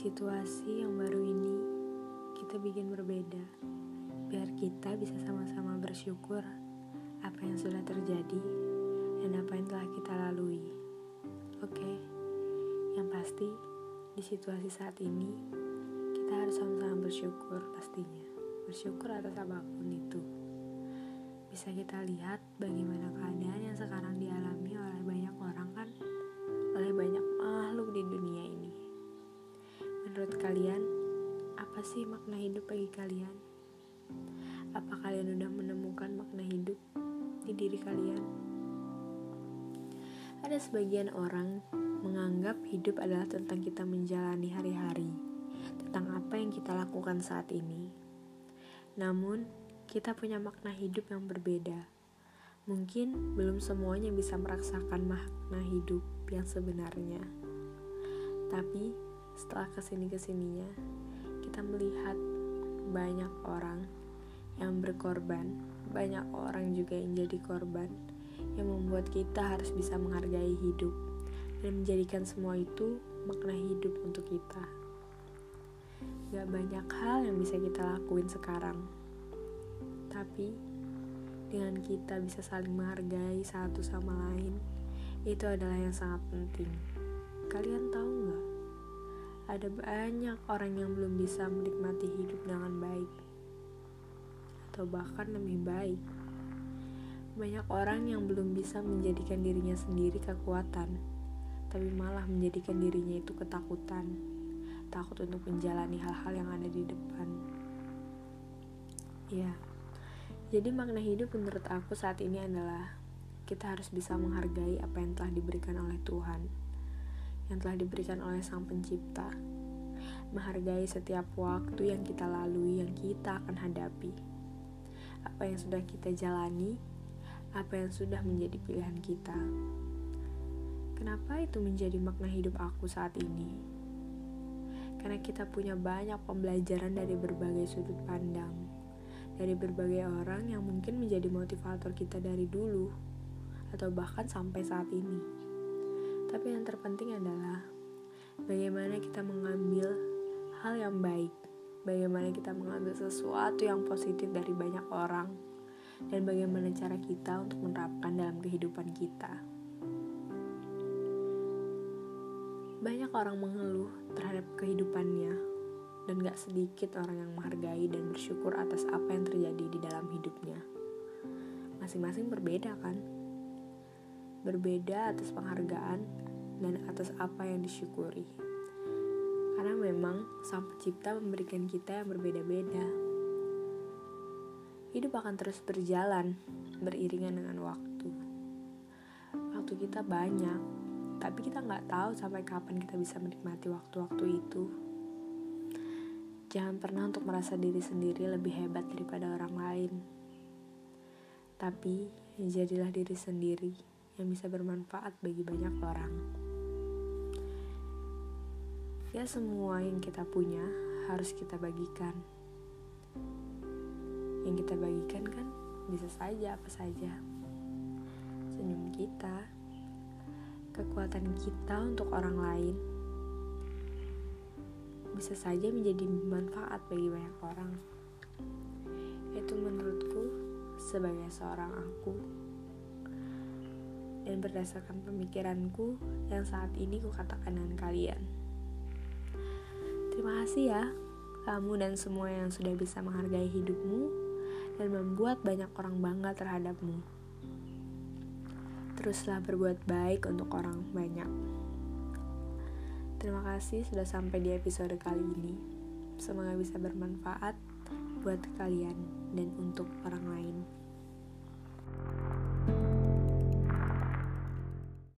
situasi yang baru ini, kita bikin berbeda. Biar kita bisa sama-sama bersyukur apa yang sudah terjadi dan apa yang telah kita lalui. Oke, yang pasti di situasi saat ini, kita harus sama-sama bersyukur pastinya. Bersyukur atas apa pun itu. Bisa kita lihat bagaimana keadaan yang sekarang dialami oleh banyak orang kan, Apa kalian udah menemukan makna hidup di diri kalian? Ada sebagian orang menganggap hidup adalah tentang kita menjalani hari-hari, tentang apa yang kita lakukan saat ini. Namun, kita punya makna hidup yang berbeda. Mungkin belum semuanya bisa merasakan makna hidup yang sebenarnya. Tapi, setelah ke sini-kesininya, kita melihat banyak orang yang berkorban, banyak orang juga yang jadi korban, yang membuat kita harus bisa menghargai hidup dan menjadikan semua itu makna hidup untuk kita. Gak banyak hal yang bisa kita lakuin sekarang, tapi dengan kita bisa saling menghargai satu sama lain, itu adalah yang sangat penting. Kalian tahu nggak? Ada banyak orang yang belum bisa menikmati hidup dengan baik, atau bahkan lebih baik. Banyak orang yang belum bisa menjadikan dirinya sendiri kekuatan, tapi malah menjadikan dirinya itu ketakutan, takut untuk menjalani hal-hal yang ada di depan. Ya, jadi makna hidup menurut aku saat ini adalah kita harus bisa menghargai apa yang telah diberikan oleh Tuhan yang telah diberikan oleh Sang Pencipta. Menghargai setiap waktu yang kita lalui, yang kita akan hadapi. Apa yang sudah kita jalani, apa yang sudah menjadi pilihan kita. Kenapa itu menjadi makna hidup aku saat ini? Karena kita punya banyak pembelajaran dari berbagai sudut pandang, dari berbagai orang yang mungkin menjadi motivator kita dari dulu, atau bahkan sampai saat ini. Tapi yang terpenting adalah bagaimana kita mengambil hal yang baik, bagaimana kita mengambil sesuatu yang positif dari banyak orang, dan bagaimana cara kita untuk menerapkan dalam kehidupan kita. Banyak orang mengeluh terhadap kehidupannya, dan gak sedikit orang yang menghargai dan bersyukur atas apa yang terjadi di dalam hidupnya. Masing-masing berbeda, kan? berbeda atas penghargaan dan atas apa yang disyukuri. Karena memang Sang Pencipta memberikan kita yang berbeda-beda. Hidup akan terus berjalan beriringan dengan waktu. Waktu kita banyak, tapi kita nggak tahu sampai kapan kita bisa menikmati waktu-waktu itu. Jangan pernah untuk merasa diri sendiri lebih hebat daripada orang lain. Tapi, jadilah diri sendiri yang bisa bermanfaat bagi banyak orang. Ya semua yang kita punya harus kita bagikan. Yang kita bagikan kan bisa saja apa saja. Senyum kita, kekuatan kita untuk orang lain bisa saja menjadi manfaat bagi banyak orang. Itu menurutku sebagai seorang aku dan berdasarkan pemikiranku yang saat ini kukatakan dengan kalian. Terima kasih ya, kamu dan semua yang sudah bisa menghargai hidupmu dan membuat banyak orang bangga terhadapmu. Teruslah berbuat baik untuk orang banyak. Terima kasih sudah sampai di episode kali ini. Semoga bisa bermanfaat buat kalian dan untuk orang lain.